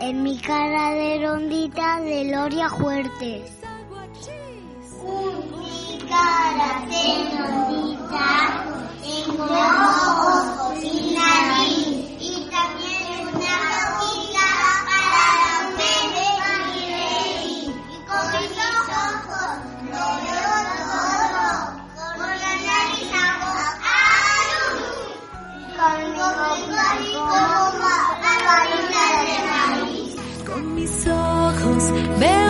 En mi cara de rondita de Loria Fuertes. Mi cara de rondita, tengo ojos y nariz. Y también una boquita para dormir y reír. Y con mis ojos lo veo todo. Con la nariz hago ¡Aru! Con mi veo